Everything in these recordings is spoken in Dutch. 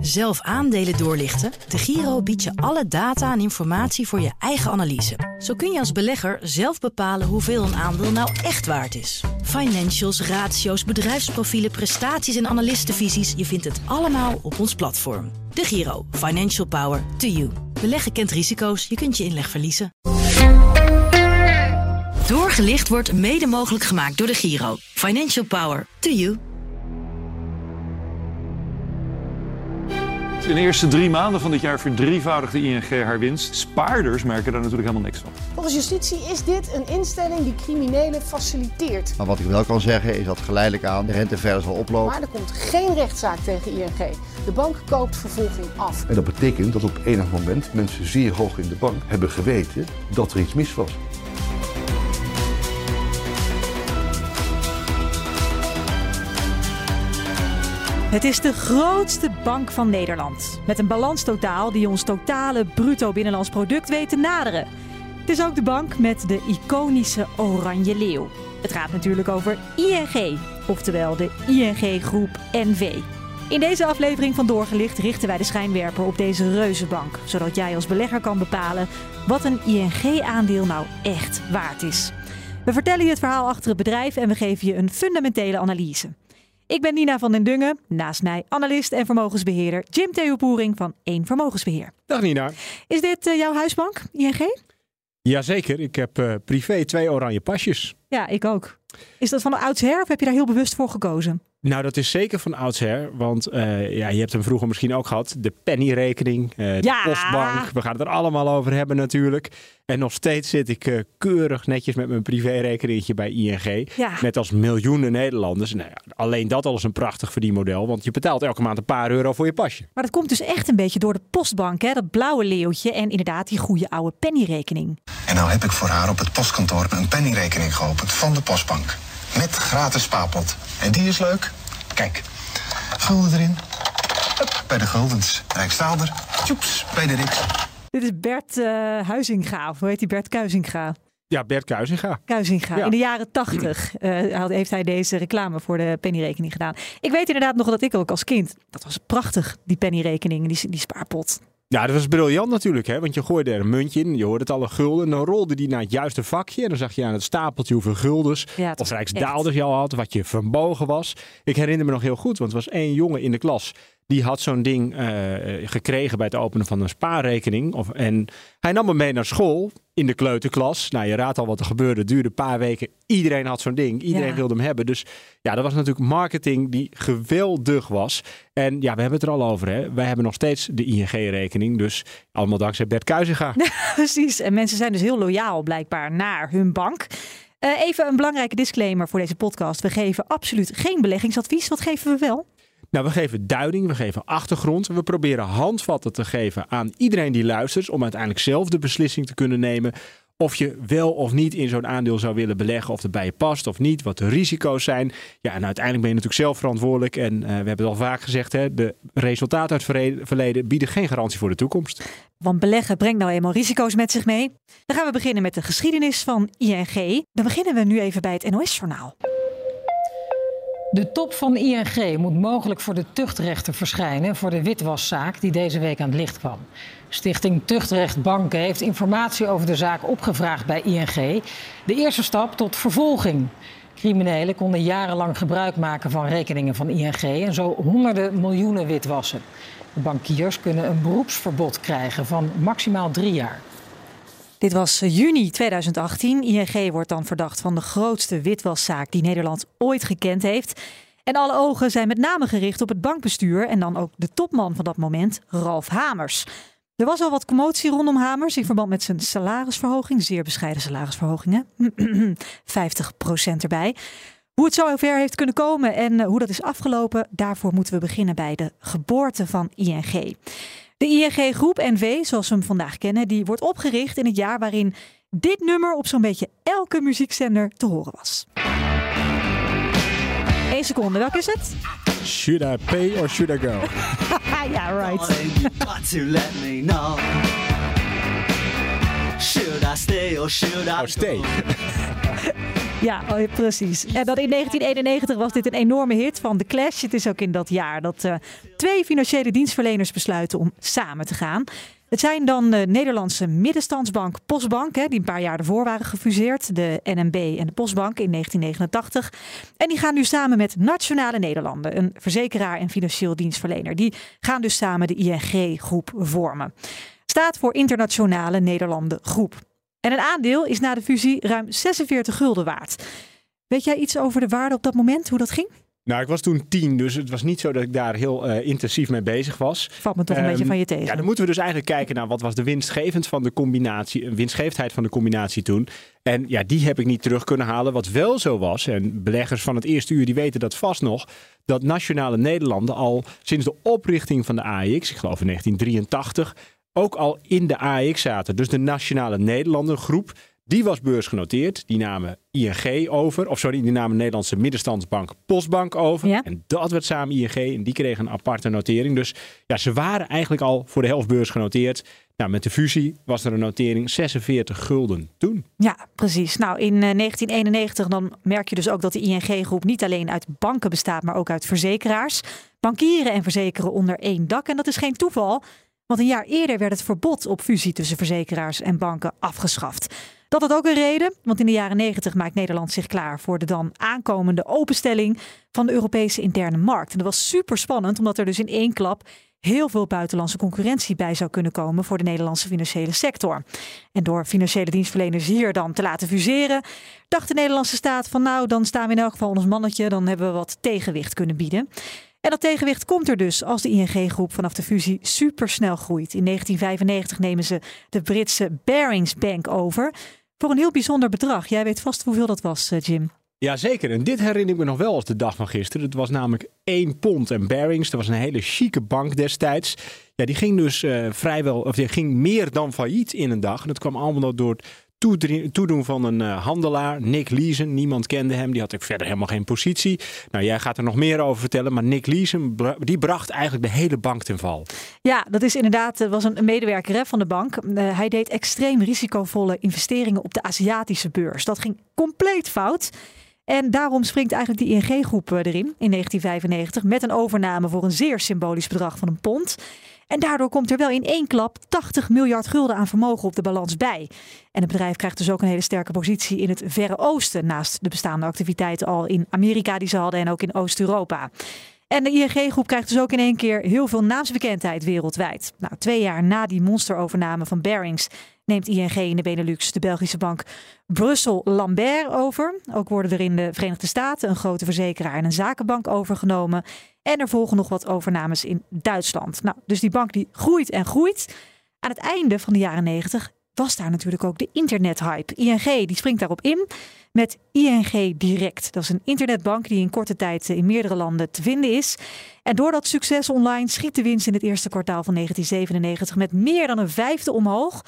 Zelf aandelen doorlichten? De Giro biedt je alle data en informatie voor je eigen analyse. Zo kun je als belegger zelf bepalen hoeveel een aandeel nou echt waard is. Financials, ratio's, bedrijfsprofielen, prestaties en analistenvisies. Je vindt het allemaal op ons platform. De Giro. Financial Power to you. Beleggen kent risico's. Je kunt je inleg verliezen. Doorgelicht wordt mede mogelijk gemaakt door de Giro. Financial Power to you. In de eerste drie maanden van dit jaar verdrievoudigde ING haar winst. Spaarders merken daar natuurlijk helemaal niks van. Volgens justitie is dit een instelling die criminelen faciliteert. Maar wat ik wel kan zeggen is dat geleidelijk aan de rente verder zal oplopen. Maar er komt geen rechtszaak tegen ING. De bank koopt vervolging af. En dat betekent dat op enig moment mensen zeer hoog in de bank hebben geweten dat er iets mis was. Het is de grootste bank van Nederland. Met een balanstotaal die ons totale bruto binnenlands product weet te naderen. Het is ook de bank met de iconische Oranje Leeuw. Het gaat natuurlijk over ING, oftewel de ING Groep NV. In deze aflevering van Doorgelicht richten wij de schijnwerper op deze reuzenbank, zodat jij als belegger kan bepalen wat een ING-aandeel nou echt waard is. We vertellen je het verhaal achter het bedrijf en we geven je een fundamentele analyse. Ik ben Nina van den Dungen, naast mij analist en vermogensbeheerder Jim Theo Poering van Eén Vermogensbeheer. Dag Nina. Is dit uh, jouw huisbank, ING? Jazeker, ik heb uh, privé twee oranje pasjes. Ja, ik ook. Is dat van de oudsher of heb je daar heel bewust voor gekozen? Nou, dat is zeker van oudsher. Want uh, ja, je hebt hem vroeger misschien ook gehad. De pennyrekening, uh, de ja. postbank. We gaan het er allemaal over hebben natuurlijk. En nog steeds zit ik uh, keurig netjes met mijn privérekeningetje bij ING. Ja. Net als miljoenen Nederlanders. Nou ja, alleen dat al is een prachtig verdienmodel. Want je betaalt elke maand een paar euro voor je pasje. Maar dat komt dus echt een beetje door de postbank. Hè? Dat blauwe leeuwtje en inderdaad die goede oude pennyrekening. En nou heb ik voor haar op het postkantoor een pennyrekening geopend van de postbank. Met gratis spaarpot. En die is leuk. Kijk, gulden erin. Hup, bij de guldens. Rijksdaalder. Tjoeps, bij de Rik. Dit is Bert uh, Huizinga, of hoe heet die Bert Kuizinga? Ja, Bert Kuizinga. Kuizinga. Ja. In de jaren tachtig uh, heeft hij deze reclame voor de pennyrekening gedaan. Ik weet inderdaad nog dat ik ook als kind, dat was prachtig, die pennyrekening, die, die spaarpot. Ja, dat was briljant natuurlijk, hè? want je gooide er een muntje in, je hoorde het al een gulden, en dan rolde die naar het juiste vakje en dan zag je aan het stapeltje hoeveel guldens ja, of rijksdaalders je al had, wat je vermogen was. Ik herinner me nog heel goed, want er was één jongen in de klas die had zo'n ding uh, gekregen bij het openen van een spaarrekening. Of, en hij nam hem mee naar school in de kleuterklas. Nou, je raadt al wat er gebeurde. Het duurde een paar weken. Iedereen had zo'n ding. Iedereen Ja. wilde hem hebben. Dus ja, dat was natuurlijk marketing die geweldig was. En ja, we hebben het er al over. Hè. Wij hebben nog steeds de ING-rekening. Dus allemaal dankzij Bert Kuizinga. Precies. En mensen zijn dus heel loyaal blijkbaar naar hun bank. Uh, even een belangrijke disclaimer voor deze podcast. We geven absoluut geen beleggingsadvies. Wat geven we wel? Nou, we geven duiding, we geven achtergrond. We proberen handvatten te geven aan iedereen die luistert. Om uiteindelijk zelf de beslissing te kunnen nemen. Of je wel of niet in zo'n aandeel zou willen beleggen. Of het bij je past of niet. Wat de risico's zijn. Ja, en uiteindelijk ben je natuurlijk zelf verantwoordelijk. En uh, we hebben het al vaak gezegd. Hè, de resultaten uit het verleden bieden geen garantie voor de toekomst. Want beleggen brengt nou eenmaal risico's met zich mee. Dan gaan we beginnen met de geschiedenis van ING. Dan beginnen we nu even bij het NOS-journaal. De top van ING moet mogelijk voor de tuchtrechter verschijnen voor de witwaszaak die deze week aan het licht kwam. Stichting Tuchtrecht Banken heeft informatie over de zaak opgevraagd bij ING. De eerste stap tot vervolging. Criminelen konden jarenlang gebruik maken van rekeningen van ING en zo honderden miljoenen witwassen. De bankiers kunnen een beroepsverbod krijgen van maximaal drie jaar. Dit was juni 2018. ING wordt dan verdacht van de grootste witwaszaak die Nederland ooit gekend heeft. En alle ogen zijn met name gericht op het bankbestuur en dan ook de topman van dat moment, Ralf Hamers. Er was al wat commotie rondom Hamers in verband met zijn salarisverhoging, zeer bescheiden salarisverhogingen, 50% erbij. Hoe het zo ver heeft kunnen komen en hoe dat is afgelopen, daarvoor moeten we beginnen bij de geboorte van ING. De ING Groep NV, zoals we hem vandaag kennen, die wordt opgericht in het jaar waarin dit nummer op zo'n beetje elke muziekzender te horen was. Eén seconde, welke is het? Should I pay or should I go? ja, right. Should I stay or should I Oh, stay. Ja, oh, precies. En dan in 1991 was dit een enorme hit van The Clash. Het is ook in dat jaar dat uh, twee financiële dienstverleners besluiten om samen te gaan. Het zijn dan de Nederlandse middenstandsbank Postbank, hè, die een paar jaar ervoor waren gefuseerd. De NMB en de Postbank in 1989. En die gaan nu samen met Nationale Nederlanden, een verzekeraar en financieel dienstverlener. Die gaan dus samen de ING-groep vormen. Staat voor Internationale Nederlanden Groep. En een aandeel is na de fusie ruim 46 gulden waard. Weet jij iets over de waarde op dat moment, hoe dat ging? Nou, ik was toen tien, dus het was niet zo dat ik daar heel uh, intensief mee bezig was. Valt me toch een beetje van je tegen. Ja, dan moeten we dus eigenlijk kijken naar wat was de winstgevend van de combinatie, winstgevendheid van de combinatie toen. En ja, die heb ik niet terug kunnen halen. Wat wel zo was, en beleggers van het eerste uur die weten dat vast nog, dat Nationale Nederlanden al sinds de oprichting van de AEX, ik geloof in 1983, ook al in de AEX zaten. Dus de Nationale Nederlanden groep die was beursgenoteerd. Die namen ING over. Of sorry, die namen Nederlandse middenstandsbank Postbank over. Ja. En dat werd samen ING. En die kregen een aparte notering. Dus ja, ze waren eigenlijk al voor de helft beursgenoteerd. Nou, met de fusie was er een notering 46 gulden toen. Ja, precies. Nou, in 1991 dan merk je dus ook dat de ING-groep niet alleen uit banken bestaat, maar ook uit verzekeraars. Bankieren en verzekeren onder één dak. En dat is geen toeval. Want een jaar eerder werd het verbod op fusie tussen verzekeraars en banken afgeschaft. Dat had ook een reden, want in de jaren 90 maakt Nederland zich klaar voor de dan aankomende openstelling van de Europese interne markt. En dat was super spannend, omdat er dus in één klap heel veel buitenlandse concurrentie bij zou kunnen komen voor de Nederlandse financiële sector. En door financiële dienstverleners hier dan te laten fuseren, dacht de Nederlandse staat van nou, dan staan we in elk geval ons mannetje, dan hebben we wat tegenwicht kunnen bieden. En dat tegenwicht komt er dus als de ING-groep vanaf de fusie supersnel groeit. In 1995 nemen ze de Britse Barings Bank over voor een heel bijzonder bedrag. Jij weet vast hoeveel dat was, eh, Jim. Jazeker, en dit herinner ik me nog wel als de dag van gisteren. Het was namelijk 1 pond en Barings. Dat was een hele chique bank destijds. Ja, die ging dus uh, vrijwel, of die ging meer dan failliet in een dag. En dat kwam allemaal door toedoen van een uh, handelaar, Nick Leeson. Niemand kende hem, die had ik verder helemaal geen positie. Nou, jij gaat er nog meer over vertellen, maar Nick Leeson die bracht eigenlijk de hele bank ten val. Ja, dat is inderdaad, was een medewerker van de bank. Uh, hij deed extreem risicovolle investeringen op de Aziatische beurs. Dat ging compleet fout. En daarom springt eigenlijk die ING-groep erin in 1995 met een overname voor een zeer symbolisch bedrag van een pond. En daardoor komt er wel in één klap 80 miljard gulden aan vermogen op de balans bij. En het bedrijf krijgt dus ook een hele sterke positie in het Verre Oosten, naast de bestaande activiteiten al in Amerika die ze hadden en ook in Oost-Europa. En de ING-groep krijgt dus ook in één keer heel veel naamsbekendheid wereldwijd. Nou, twee jaar na die monsterovername van Barings neemt ING in de Benelux de Belgische bank Brussel Lambert over. Ook worden er in de Verenigde Staten een grote verzekeraar en een zakenbank overgenomen. En er volgen nog wat overnames in Duitsland. Nou, dus die bank die groeit en groeit. Aan het einde van de jaren 90 was daar natuurlijk ook de internethype. ING die springt daarop in met ING Direct. Dat is een internetbank die in korte tijd in meerdere landen te vinden is. En door dat succes online schiet de winst in het eerste kwartaal van 1997 met meer dan een vijfde omhoog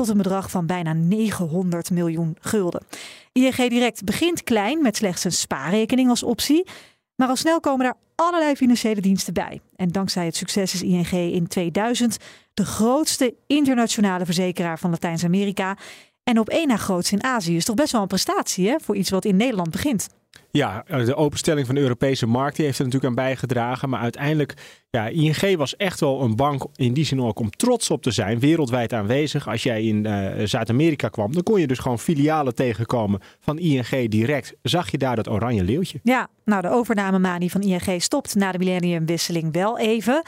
tot een bedrag van bijna 900 miljoen gulden. ING Direct begint klein met slechts een spaarrekening als optie. Maar al snel komen daar allerlei financiële diensten bij. En dankzij het succes is ING in 2000 de grootste internationale verzekeraar van Latijns-Amerika. En op één na grootste in Azië. Is toch best wel een prestatie hè, voor iets wat in Nederland begint. Ja, de openstelling van de Europese markt heeft er natuurlijk aan bijgedragen. Maar uiteindelijk, ja, ING was echt wel een bank in die zin ook om trots op te zijn. Wereldwijd aanwezig. Als jij in uh, Zuid-Amerika kwam, dan kon je dus gewoon filialen tegenkomen van ING direct. Zag je daar dat oranje leeuwtje? Ja, nou de overnamemanie van ING stopt na de millenniumwisseling wel even.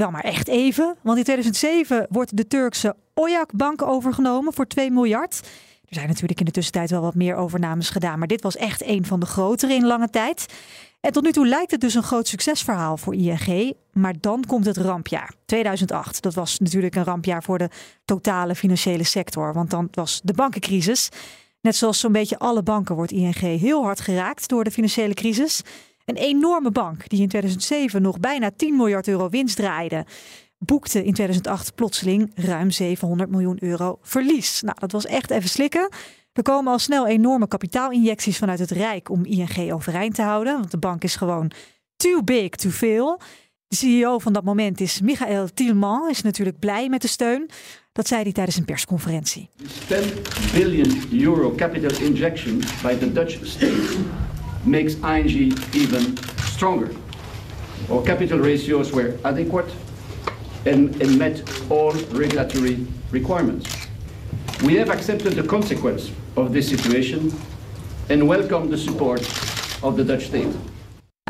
Wel maar echt even, want in 2007 wordt de Turkse Oyak Bank overgenomen voor 2 miljard. Er zijn natuurlijk in de tussentijd wel wat meer overnames gedaan, maar dit was echt een van de grotere in lange tijd. En tot nu toe lijkt het dus een groot succesverhaal voor ING. Maar dan komt het rampjaar. 2008. Dat was natuurlijk een rampjaar voor de totale financiële sector. Want dan was de bankencrisis. Net zoals zo'n beetje alle banken wordt ING heel hard geraakt door de financiële crisis. Een enorme bank die in 2007 nog bijna 10 miljard euro winst draaide boekte in 2008 plotseling ruim 700 miljoen euro verlies. Nou, dat was echt even slikken. Er komen al snel enorme kapitaalinjecties vanuit het Rijk om ING overeind te houden. Want de bank is gewoon too big to fail. De CEO van dat moment is Michael Tielman, is natuurlijk blij met de steun. Dat zei hij tijdens een persconferentie. 10 billion euro capital injection by the Dutch state makes ING even stronger. Our capital ratios were adequate and, and met all regulatory requirements. We have accepted the consequence of this situation and welcome the support of the Dutch state.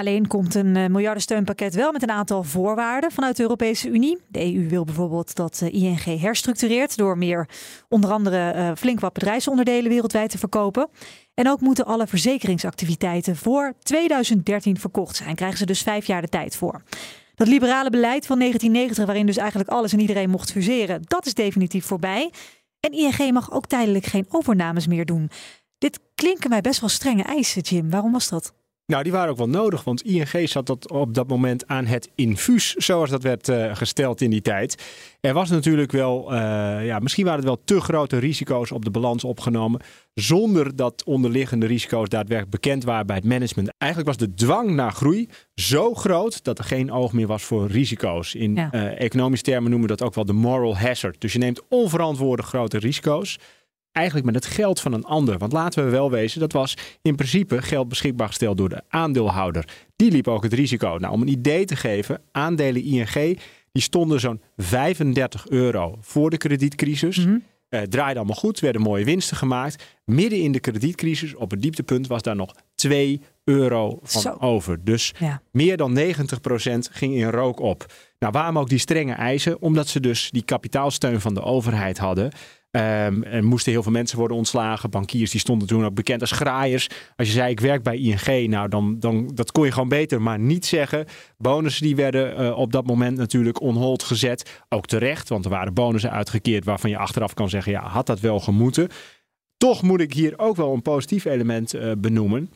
Alleen komt een uh, miljardensteunpakket wel met een aantal voorwaarden vanuit de Europese Unie. De EU wil bijvoorbeeld dat uh, ING herstructureert door meer onder andere uh, flink wat bedrijfsonderdelen wereldwijd te verkopen. En ook moeten alle verzekeringsactiviteiten voor 2013 verkocht zijn. Krijgen ze dus vijf jaar de tijd voor. Dat liberale beleid van 1990, waarin dus eigenlijk alles en iedereen mocht fuseren, dat is definitief voorbij. En ING mag ook tijdelijk geen overnames meer doen. Dit klinken mij best wel strenge eisen, Jim. Waarom was dat? Nou, die waren ook wel nodig, want ING zat dat op dat moment aan het infuus, zoals dat werd uh, gesteld in die tijd. Er was natuurlijk wel, uh, ja, misschien waren het wel te grote risico's op de balans opgenomen, zonder dat onderliggende risico's daadwerkelijk bekend waren bij het management. Eigenlijk was de dwang naar groei zo groot dat er geen oog meer was voor risico's. In ja. uh, economische termen noemen we dat ook wel de moral hazard. Dus je neemt onverantwoorde grote risico's eigenlijk met het geld van een ander. Want laten we wel wezen, dat was in principe geld beschikbaar gesteld door de aandeelhouder. Die liep ook het risico. Nou, om een idee te geven, aandelen ING die stonden zo'n 35 euro voor de kredietcrisis. Mm -hmm. uh, draaide allemaal goed, werden mooie winsten gemaakt. Midden in de kredietcrisis, op het dieptepunt, was daar nog 2 euro van Zo. over. Dus ja. meer dan 90% ging in rook op. Nou, waarom ook die strenge eisen? Omdat ze dus die kapitaalsteun van de overheid hadden. Um, er moesten heel veel mensen worden ontslagen. Bankiers die stonden toen ook bekend als graaiers. Als je zei ik werk bij ING, nou dan, dan dat kon je gewoon beter maar niet zeggen. Bonussen die werden uh, op dat moment natuurlijk on hold gezet. Ook terecht, want er waren bonussen uitgekeerd waarvan je achteraf kan zeggen ja had dat wel gemoeten. Toch moet ik hier ook wel een positief element uh, benoemen.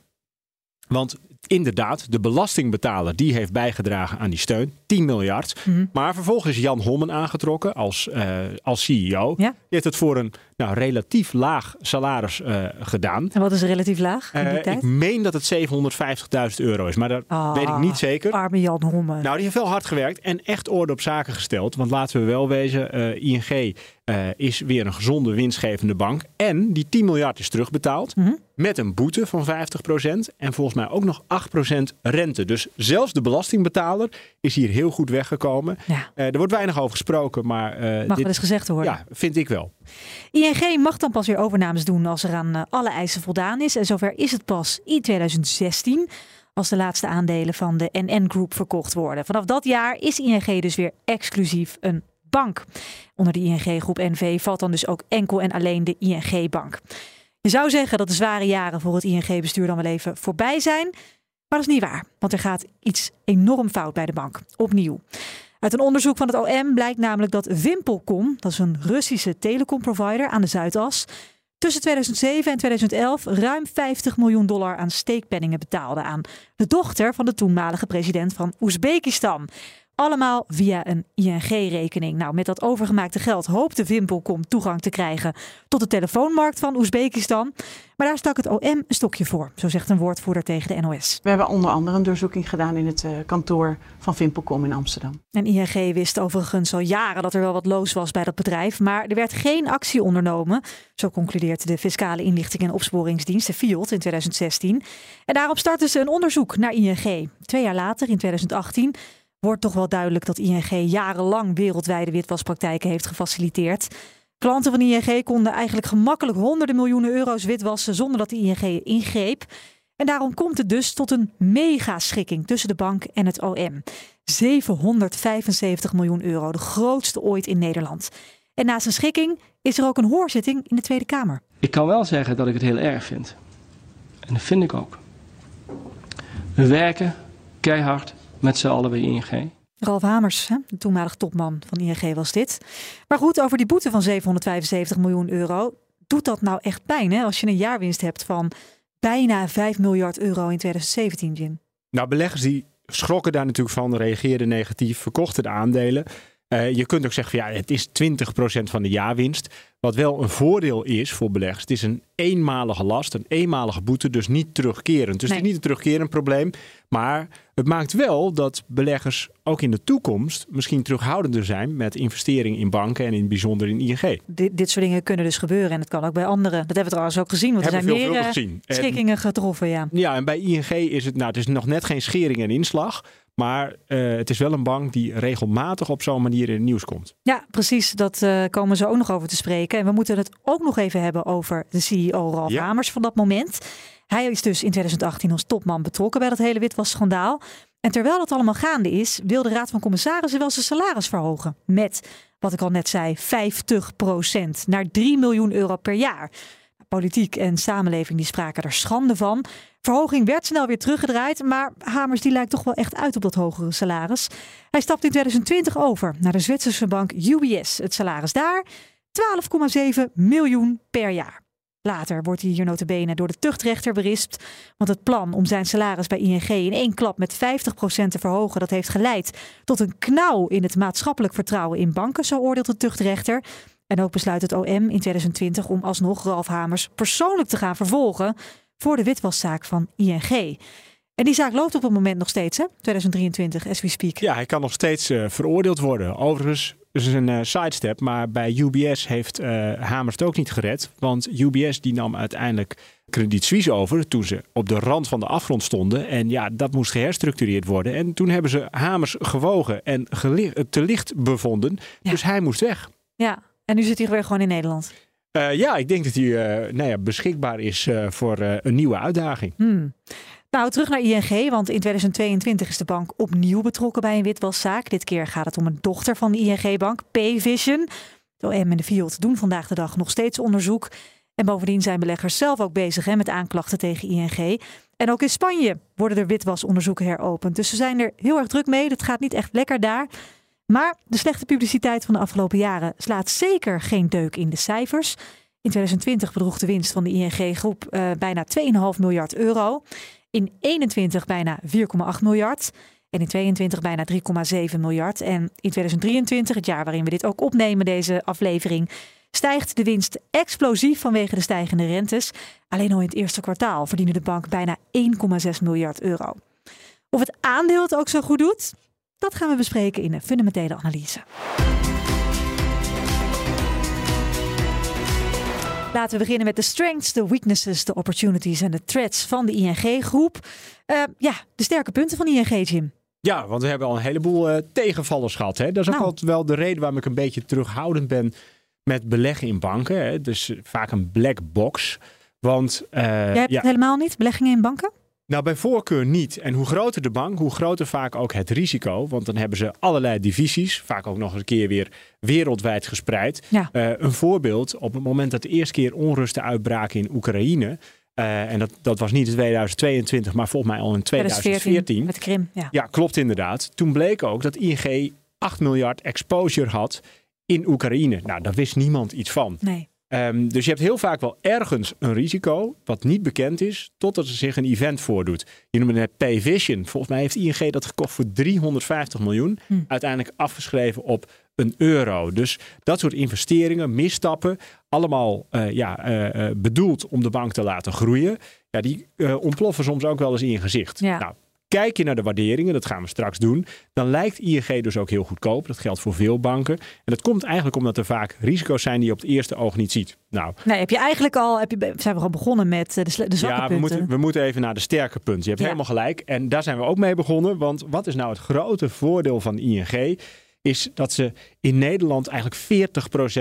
Want inderdaad, de belastingbetaler die heeft bijgedragen aan die steun. 10 miljard. Mm -hmm. Maar vervolgens is Jan Hommen aangetrokken als, uh, als CEO. Ja? Die heeft het voor een nou, relatief laag salaris uh, gedaan. En wat is relatief laag in die uh, tijd? Ik meen dat het 750.000 euro is, maar dat oh, weet ik niet zeker. Arme Jan Hommen. Nou, die heeft wel hard gewerkt en echt orde op zaken gesteld. Want laten we wel wezen, ING is weer een gezonde winstgevende bank. En die 10 miljard is terugbetaald. Mm -hmm. Met een boete van 50% en volgens mij ook nog 8% rente. Dus zelfs de belastingbetaler is hier heel goed weggekomen. Ja. Er wordt weinig over gesproken, maar... Mag dit, wel eens gezegd worden. Ja, vind ik wel. ING mag dan pas weer overnames doen als er aan uh, alle eisen voldaan is. En zover is het pas in 2016 als de laatste aandelen van de NN Group verkocht worden. Vanaf dat jaar is ING dus weer exclusief een bank. Onder de ING Groep NV valt dan dus ook enkel en alleen de ING Bank. Je zou zeggen dat de zware jaren voor het ING-bestuur dan wel even voorbij zijn. Maar dat is niet waar, want er gaat iets enorm fout bij de bank. Opnieuw. Uit een onderzoek van het OM blijkt namelijk dat Wimpelcom, dat is een Russische telecomprovider aan de Zuidas, tussen 2007 en 2011 ruim 50 miljoen dollar aan steekpenningen betaalde aan de dochter van de toenmalige president van Oezbekistan. Allemaal via een ING-rekening. Nou, met dat overgemaakte geld hoopte Wimpelcom toegang te krijgen tot de telefoonmarkt van Oezbekistan. Maar daar stak het OM een stokje voor, zo zegt een woordvoerder tegen de NOS. We hebben onder andere een doorzoeking gedaan in het uh, kantoor van Wimpelcom in Amsterdam. En ING wist overigens al jaren dat er wel wat loos was bij dat bedrijf, maar er werd geen actie ondernomen. Zo concludeert de Fiscale Inlichting en Opsporingsdienst, de FIOD, in 2016. En daarop startten ze een onderzoek naar ING. Twee jaar later, in 2018 wordt toch wel duidelijk dat ING jarenlang wereldwijde witwaspraktijken heeft gefaciliteerd. Klanten van ING konden eigenlijk gemakkelijk honderden miljoenen euro's witwassen zonder dat de ING ingreep. En daarom komt het dus tot een megaschikking tussen de bank en het OM. 775 miljoen euro, de grootste ooit in Nederland. En naast een schikking is er ook een hoorzitting in de Tweede Kamer. Ik kan wel zeggen dat ik het heel erg vind. En dat vind ik ook. We werken keihard met z'n allen bij ING. Ralf Hamers, de toenmalig topman van ING was dit. Maar goed, over die boete van 775 miljoen euro. Doet dat nou echt pijn hè, als je een jaarwinst hebt van bijna 5 miljard euro in 2017, Jim? Nou, beleggers die schrokken daar natuurlijk van, reageerden negatief, verkochten de aandelen. Uh, je kunt ook zeggen, van, ja, het is 20% van de jaarwinst. Wat wel een voordeel is voor beleggers. Het is een eenmalige last, een eenmalige boete, dus niet terugkerend. Dus Nee. het is niet een terugkerend probleem. Maar het maakt wel dat beleggers ook in de toekomst misschien terughoudender zijn met investeringen in banken en in het bijzonder in ING. Dit, dit soort dingen kunnen dus gebeuren en het kan ook bij anderen. Dat hebben we trouwens ook gezien, want er Hebben zijn meer eh, schikkingen getroffen. Ja. Ja, en bij ING is het, nou, het is nog net geen schering en inslag. Maar eh, het is wel een bank die regelmatig op zo'n manier in het nieuws komt. Ja, precies. Dat eh, komen ze ook nog over te spreken. En we moeten het ook nog even hebben over de CEO Ralf Ja. Hamers van dat moment. Hij is dus in 2018 als topman betrokken bij dat hele witwasschandaal. En terwijl dat allemaal gaande is, wil de Raad van Commissarissen wel zijn salaris verhogen. Met, wat ik al net zei, 50% naar 3 miljoen euro per jaar. Politiek en samenleving die spraken er schande van. Verhoging werd snel weer teruggedraaid, maar Hamers die lijkt toch wel echt uit op dat hogere salaris. Hij stapt in 2020 over naar de Zwitserse bank UBS. Het salaris daar 12,7 miljoen per jaar. Later wordt hij hier notabene door de tuchtrechter berispt. Want het plan om zijn salaris bij ING in één klap met 50% te verhogen... dat heeft geleid tot een knauw in het maatschappelijk vertrouwen in banken. Zo oordeelt de tuchtrechter. En ook besluit het OM in 2020 om alsnog Ralf Hamers persoonlijk te gaan vervolgen... voor de witwaszaak van ING. En die zaak loopt op het moment nog steeds, hè? 2023, as we speak. Ja, hij kan nog steeds eh, veroordeeld worden. Overigens, is een eh, sidestep, maar bij UBS heeft eh, Hamers het ook niet gered. Want UBS die nam uiteindelijk Credit Suisse over toen ze op de rand van de afgrond stonden. En ja, dat moest geherstructureerd worden. En toen hebben ze Hamers gewogen en te licht bevonden. Dus hij moest weg. Ja, en nu zit hij weer gewoon in Nederland. Eh, ja, ik denk dat hij eh, nou ja, beschikbaar is eh, voor een nieuwe uitdaging. Hmm. Nou, terug naar ING, want in 2022 is de bank opnieuw betrokken bij een witwaszaak. Dit keer gaat het om een dochter van de ING-bank, Payvision. De OM en de Field doen vandaag de dag nog steeds onderzoek. En bovendien zijn beleggers zelf ook bezig hè, met aanklachten tegen ING. En ook in Spanje worden er witwasonderzoeken heropend. Dus ze zijn er heel erg druk mee. Het gaat niet echt lekker daar. Maar de slechte publiciteit van de afgelopen jaren slaat zeker geen deuk in de cijfers. In 2020 bedroeg de winst van de ING-groep eh, bijna 2,5 miljard euro. In 21 bijna 4,8 miljard. En in 22 bijna 3,7 miljard. En in 2023, het jaar waarin we dit ook opnemen, deze aflevering, stijgt de winst explosief vanwege de stijgende rentes. Alleen al in het eerste kwartaal verdiende de bank bijna 1,6 miljard euro. Of het aandeel het ook zo goed doet, dat gaan we bespreken in een fundamentele analyse. Laten we beginnen met de strengths, de weaknesses, de opportunities en de threats van de ING-groep. Eh, ja, de sterke punten van ING, Jim. Ja, want we hebben al een heleboel eh, tegenvallers gehad. Hè? Dat is ook Nou. altijd wel de reden waarom ik een beetje terughoudend ben met beleggen in banken. Hè? Dus vaak een black box. Want eh, Jij hebt ja, het helemaal niet, beleggingen in banken? Nou, bij voorkeur niet. En hoe groter de bank, hoe groter vaak ook het risico. Want dan hebben ze allerlei divisies, vaak ook nog eens een keer weer wereldwijd gespreid. Ja. Eh, een voorbeeld, op het moment dat de eerste keer onrusten uitbraken in Oekraïne. eh, en dat, dat was niet in 2022, maar volgens mij al in 2014. Met Krim, ja. Ja, klopt inderdaad. Toen bleek ook dat ING 8 miljard exposure had in Oekraïne. Nou, daar wist niemand iets van. Nee. Ehm, dus je hebt heel vaak wel ergens een risico wat niet bekend is, totdat er zich een event voordoet. Je noemde net Payvision. Volgens mij heeft ING dat gekocht voor 350 miljoen. Hm. Uiteindelijk afgeschreven op een euro. Dus dat soort investeringen, misstappen, allemaal eh, ja, eh, eh, bedoeld om de bank te laten groeien. Ja, die ontploffen soms ook wel eens in je gezicht. Ja. Nou, Kijk je naar de waarderingen, dat gaan we straks doen, dan lijkt ING dus ook heel goedkoop. Dat geldt voor veel banken. En dat komt eigenlijk omdat er vaak risico's zijn die je op het eerste oog niet ziet. Nou, Nee, heb je eigenlijk al, heb je, zijn we al begonnen met eh, de, de zwakke ja, we punten? moeten, we moeten even naar de sterke punten. Je hebt Ja. helemaal gelijk. En daar zijn we ook mee begonnen. Want wat is nou het grote voordeel van ING? Is dat ze in Nederland eigenlijk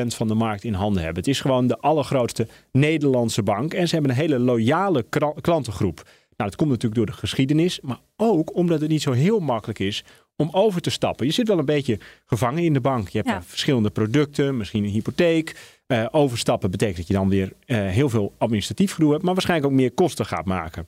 40% van de markt in handen hebben. Het is gewoon de allergrootste Nederlandse bank. En ze hebben een hele loyale klantengroep. Nou, dat komt natuurlijk door de geschiedenis. Maar ook omdat het niet zo heel makkelijk is om over te stappen. Je zit wel een beetje gevangen in de bank. Je hebt Ja. daar verschillende producten, misschien een hypotheek. Eh, overstappen betekent dat je dan weer eh, heel veel administratief gedoe hebt, maar waarschijnlijk ook meer kosten gaat maken.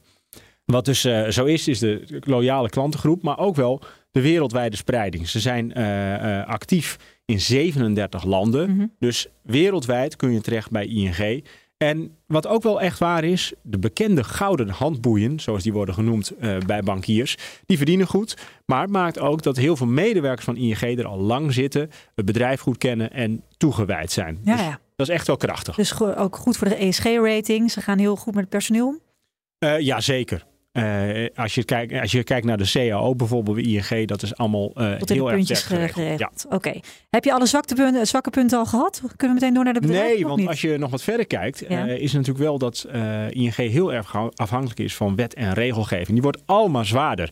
Wat dus eh, zo is, is de loyale klantengroep, maar ook wel de wereldwijde spreiding. Ze zijn eh, eh, actief in 37 landen. Mhm. Dus wereldwijd kun je terecht bij ING. En wat ook wel echt waar is, de bekende gouden handboeien, zoals die worden genoemd uh, bij bankiers, die verdienen goed. Maar het maakt ook dat heel veel medewerkers van ING er al lang zitten, het bedrijf goed kennen en toegewijd zijn. Ja, dus ja. dat is echt wel krachtig. Dus ook goed voor de ESG-rating. Ze gaan heel goed met het personeel om. Uh, ja, zeker. Uh, als, je kijkt, als je kijkt naar de CAO bijvoorbeeld bij ING, dat is allemaal uh, Tot in heel de erg puntjes geregeld. Ja. Oké. Heb je alle zwakke punten, zwakke punten al gehad? Kunnen we meteen door naar de bedrijven? Nee, want niet? als je nog wat verder kijkt, Ja. uh, is het natuurlijk wel dat ING heel erg afhankelijk is van wet en regelgeving. Die wordt allemaal zwaarder.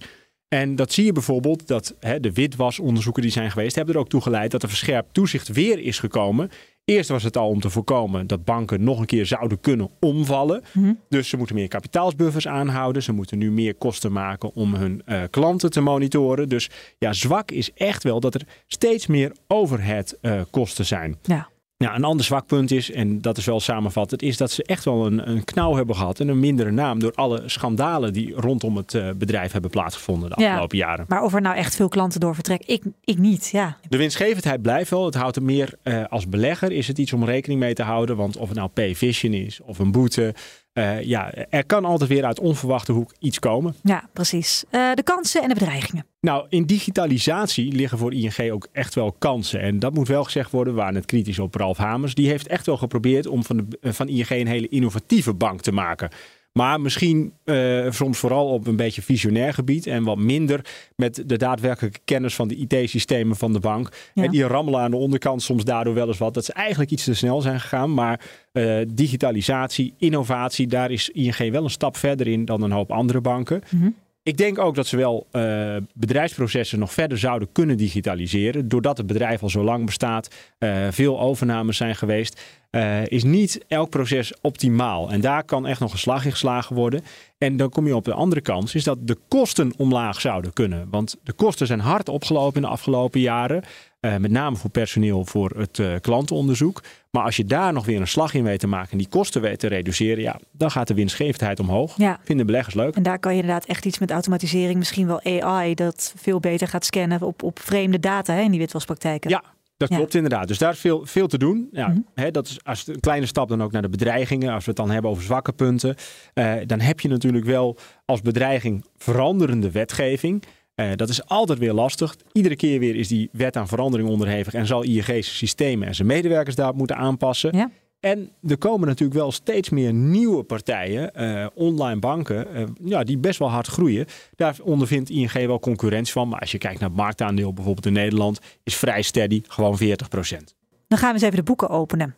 En dat zie je bijvoorbeeld dat hè, de witwasonderzoeken die zijn geweest, hebben er ook toe geleid dat er verscherpt toezicht weer is gekomen. Eerst was het al om te voorkomen dat banken nog een keer zouden kunnen omvallen. Mhm. Dus ze moeten meer kapitaalsbuffers aanhouden. Ze moeten nu meer kosten maken om hun uh, klanten te monitoren. Dus ja, zwak is echt wel dat er steeds meer overhead uh, kosten zijn. Ja. Ja, een ander zwak punt is, en dat is wel samenvattend, is dat ze echt wel een, een knauw hebben gehad en een mindere naam door alle schandalen die rondom het uh, bedrijf hebben plaatsgevonden de afgelopen ja, jaren. Maar of er nou echt veel klanten door vertrekken, ik, ik niet. Ja. De winstgevendheid blijft wel. Het houdt er meer uh, als belegger is het iets om rekening mee te houden. Want of het nou pay-vision is of een boete. Uh, ja, er kan altijd weer uit onverwachte hoek iets komen. Ja, precies. Uh, de kansen en de bedreigingen. Nou, in digitalisatie liggen voor ING ook echt wel kansen. En dat moet wel gezegd worden. We waren het kritisch op Ralf Hamers. Die heeft echt wel geprobeerd om van, de, van ING een hele innovatieve bank te maken. Maar misschien uh, soms vooral op een beetje visionair gebied. En wat minder met de daadwerkelijke kennis van de IT-systemen van de bank. Ja. En die rammelen aan de onderkant soms daardoor wel eens wat. Dat ze eigenlijk iets te snel zijn gegaan. Maar uh, digitalisatie, innovatie, daar is ING wel een stap verder in dan een hoop andere banken. Mm -hmm. Ik denk ook dat ze wel uh, bedrijfsprocessen nog verder zouden kunnen digitaliseren. Doordat het bedrijf al zo lang bestaat, uh, veel overnames zijn geweest, uh, is niet elk proces optimaal. En daar kan echt nog een slag in geslagen worden. En dan kom je op de andere kant, is dat de kosten omlaag zouden kunnen. Want de kosten zijn hard opgelopen in de afgelopen jaren. Uh, met name voor personeel voor het uh, klantenonderzoek. Maar als je daar nog weer een slag in weet te maken en die kosten weet te reduceren, ja, dan gaat de winstgevendheid omhoog. Ja. Vinden beleggers leuk. En daar kan je inderdaad echt iets met automatisering, misschien wel AI, dat veel beter gaat scannen op, op vreemde data hè, in die witwaspraktijken. Ja, dat Ja. klopt inderdaad. Dus daar is veel, veel te doen. Ja, Mhm. hè, dat is als een kleine stap dan ook naar de bedreigingen. Als we het dan hebben over zwakke punten. eh, dan heb je natuurlijk wel als bedreiging veranderende wetgeving. Eh, dat is altijd weer lastig. Iedere keer weer is die wet aan verandering onderhevig. En zal ING zijn systemen en zijn medewerkers daarop moeten aanpassen. Ja. En er komen natuurlijk wel steeds meer nieuwe partijen, eh, online banken, eh, ja, die best wel hard groeien. Daar ondervindt ING wel concurrentie van. Maar als je kijkt naar het marktaandeel bijvoorbeeld in Nederland, is vrij steady, gewoon 40% Dan gaan we eens even de boeken openen.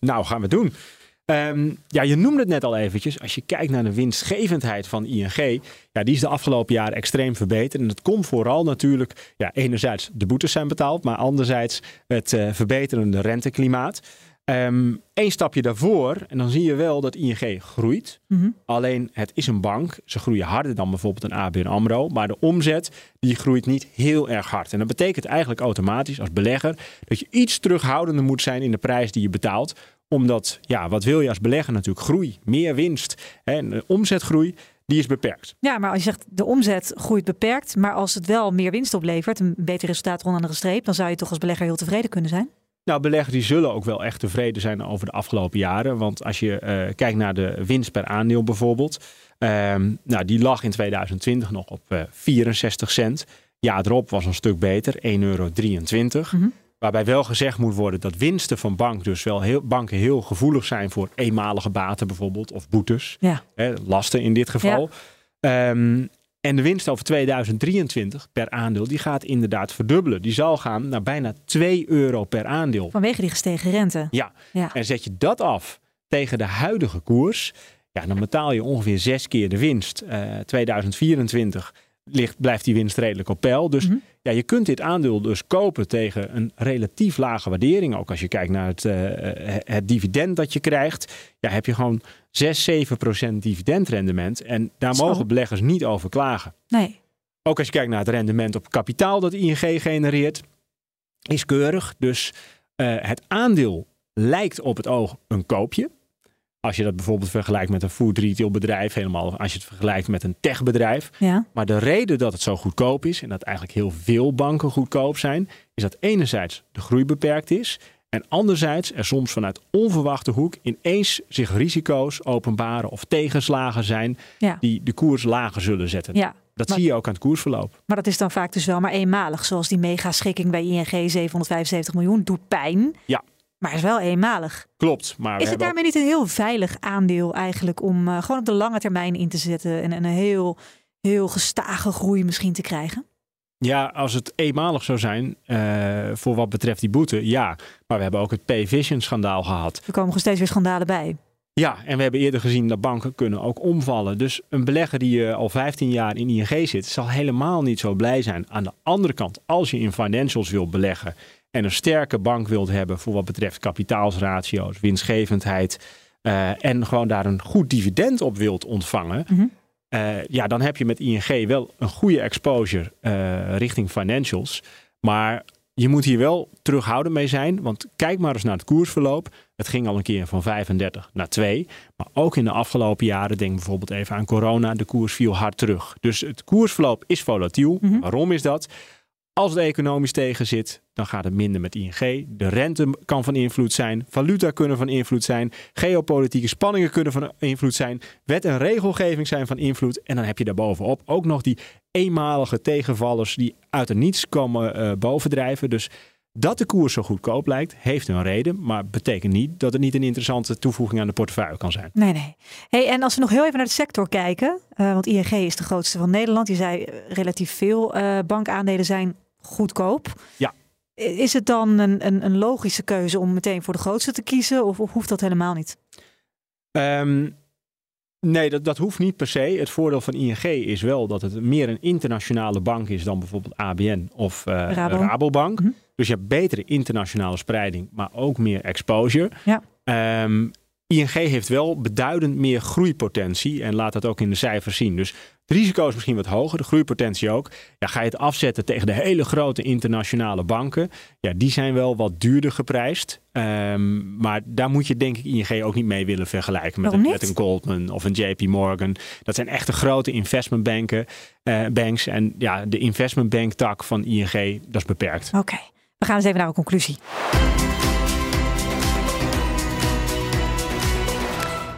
Nou, gaan we doen. Ehm, ja, je noemde het net al eventjes. Als je kijkt naar de winstgevendheid van ING, ja, die is de afgelopen jaren extreem verbeterd. En dat komt vooral natuurlijk, ja, enerzijds de boetes zijn betaald, maar anderzijds het eh, verbeterende renteklimaat. Eén stapje daarvoor, en dan zie je wel dat ING groeit. Mhm. Alleen het is een bank. Ze groeien harder dan bijvoorbeeld een ABN AMRO. Maar de omzet die groeit niet heel erg hard. En dat betekent eigenlijk automatisch als belegger dat je iets terughoudender moet zijn in de prijs die je betaalt. Omdat, ja, wat wil je als belegger natuurlijk? Groei, meer winst. En omzetgroei, die is beperkt. Ja, maar als je zegt de omzet groeit beperkt, maar als het wel meer winst oplevert, een beter resultaat onder de streep, dan zou je toch als belegger heel tevreden kunnen zijn? Nou, beleggers die zullen ook wel echt tevreden zijn over de afgelopen jaren. Want als je eh, kijkt naar de winst per aandeel bijvoorbeeld. ehm, nou, die lag in 2020 nog op eh, 64 cent. Ja, erop was een stuk beter, 1,23 euro. Waarbij wel gezegd moet worden dat winsten van bank dus wel heel, banken heel gevoelig zijn voor eenmalige baten bijvoorbeeld. Of boetes. Ja. Hè, lasten in dit geval. Ehm, en de winst over 2023 per aandeel, die gaat inderdaad verdubbelen. Die zal gaan naar bijna 2 euro per aandeel. Vanwege die gestegen rente. Ja. Ja. En zet je dat af tegen de huidige koers, ja, dan betaal je ongeveer zes keer de winst. Eh 2024 ligt, blijft die winst redelijk op peil. Dus Mhm. ja, je kunt dit aandeel dus kopen tegen een relatief lage waardering. Ook als je kijkt naar het, eh, het dividend dat je krijgt. Ja, heb je gewoon 6, 7 procent dividendrendement. En daar Zo. mogen beleggers niet over klagen. Nee. Ook als je kijkt naar het rendement op kapitaal dat ING genereert, is keurig. Dus eh, het aandeel lijkt op het oog een koopje. Als je dat bijvoorbeeld vergelijkt met een food retail bedrijf, helemaal als je het vergelijkt met een techbedrijf. Ja. Maar de reden dat het zo goedkoop is en dat eigenlijk heel veel banken goedkoop zijn, is dat enerzijds de groei beperkt is. En anderzijds er soms vanuit onverwachte hoek ineens zich risico's openbaren of tegenslagen zijn Ja. die de koers lager zullen zetten. Ja, Dat maar- zie je ook aan het koersverloop. Maar dat is dan vaak dus wel maar eenmalig. Zoals die megaschikking bij ING 775 miljoen doet pijn. Ja, Maar is wel eenmalig. klopt. Maar Is het daarmee niet een heel veilig aandeel eigenlijk om eh, gewoon op de lange termijn in te zetten en, en een heel, heel gestage groei misschien te krijgen? Ja, als het eenmalig zou zijn eh, voor wat betreft die boete, ja. Maar we hebben ook het Payvision-schandaal gehad. Er komen gewoon steeds weer schandalen bij. Ja, en we hebben eerder gezien dat banken kunnen ook omvallen. Dus een belegger die eh, al 15 jaar in ING zit, zal helemaal niet zo blij zijn. Aan de andere kant, als je in financials wilt beleggen en een sterke bank wilt hebben voor wat betreft kapitaalsratio's, winstgevendheid eh, en gewoon daar een goed dividend op wilt ontvangen, eh, ja, dan heb je met ING wel een goede exposure eh, richting financials. Maar je moet hier wel terughouden mee zijn. Want kijk maar eens naar het koersverloop. Het ging al een keer van 35 naar 2. Maar ook in de afgelopen jaren, denk bijvoorbeeld even aan corona, de koers viel hard terug. Dus het koersverloop is volatiel. Waarom is dat? Als het economisch tegen zit, dan gaat het minder met ING. De rente kan van invloed zijn. Valuta kunnen van invloed zijn. Geopolitieke spanningen kunnen van invloed zijn. Wet en regelgeving zijn van invloed. En dan heb je daarbovenop ook nog die eenmalige tegenvallers die uit het niets komen eh, bovendrijven. Dus dat de koers zo goedkoop lijkt, heeft een reden. Maar betekent niet dat het niet een interessante toevoeging aan de portefeuille kan zijn. Nee, nee. Hey, en als we nog heel even naar de sector kijken, eh, want ING is de grootste van Nederland. Je zei eh, relatief veel bankaandelen zijn goedkoop. Ja. Is het dan een, een, een logische keuze om meteen voor de grootste te kiezen of, of hoeft dat helemaal niet? Ehm, nee, dat, dat hoeft niet per se. Het voordeel van ING is wel dat het meer een internationale bank is dan bijvoorbeeld ABN of Rabo. Rabobank. Dus je hebt betere internationale spreiding, maar ook meer exposure. Ja. Ehm, ING heeft wel beduidend meer groeipotentie en laat dat ook in de cijfers zien. Dus het risico is misschien wat hoger, de groeipotentie ook. Ja, ga je het afzetten tegen de hele grote internationale banken, ja, die zijn wel wat duurder geprijsd. Ehm, maar daar moet je denk ik ING ook niet mee willen vergelijken met, een, met een Goldman of een JP Morgan. Dat zijn echte grote investmentbanken, eh, banks. En ja, de investmentbank tak van ING, dat is beperkt. Oké, we gaan eens even naar een conclusie.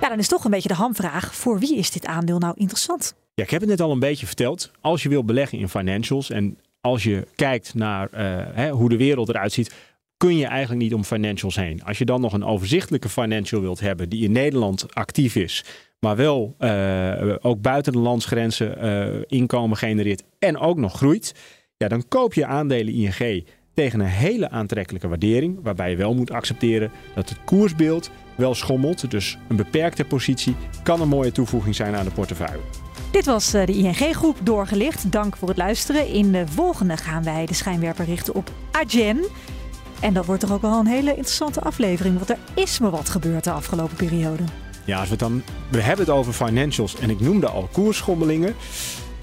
Dan is toch een beetje de hamvraag. Voor wie is dit aandeel nou interessant? Ja, ik heb het net al een beetje verteld. Als je wil beleggen in financials en als je kijkt naar eh, hoe de wereld eruit ziet, kun je eigenlijk niet om financials heen. Als je dan nog een overzichtelijke financial wilt hebben die in Nederland actief is, maar wel eh, ook buiten de landsgrenzen eh, inkomen genereert en ook nog groeit, ja, dan koop je aandelen ING tegen een hele aantrekkelijke waardering, waarbij je wel moet accepteren dat het koersbeeld wel schommelt. Dus een beperkte positie kan een mooie toevoeging zijn aan de portefeuille. Dit was eh, de ING-groep doorgelicht. Dank voor het luisteren. In de volgende gaan wij de schijnwerper richten op Agen. En dat wordt toch ook wel een hele interessante aflevering, want er is me wat gebeurd de afgelopen periode. Ja, als we het dan. We hebben het over financials en ik noemde al koersschommelingen.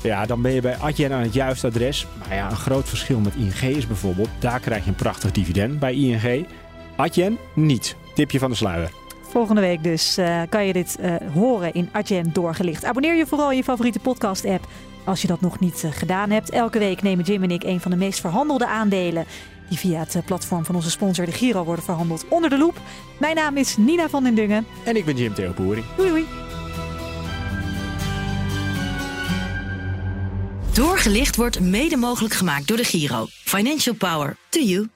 Ja, dan ben je bij Adyen aan het juiste adres. Maar ja, een groot verschil met ING is bijvoorbeeld, daar krijg je een prachtig dividend bij ING. Adyen niet. Tipje van de sluier. Volgende week dus eh, kan je dit eh, horen in Agen doorgelicht. Abonneer je vooral in je favoriete podcast-app als je dat nog niet eh, gedaan hebt. Elke week nemen Jim en ik een van de meest verhandelde aandelen die via het platform van onze sponsor de Giro worden verhandeld onder de loep. Mijn naam is Nina van den Dungen. En ik ben Jim Theo Boering. Doei doei. Doorgelicht wordt mede mogelijk gemaakt door de Giro. Financial Power to you.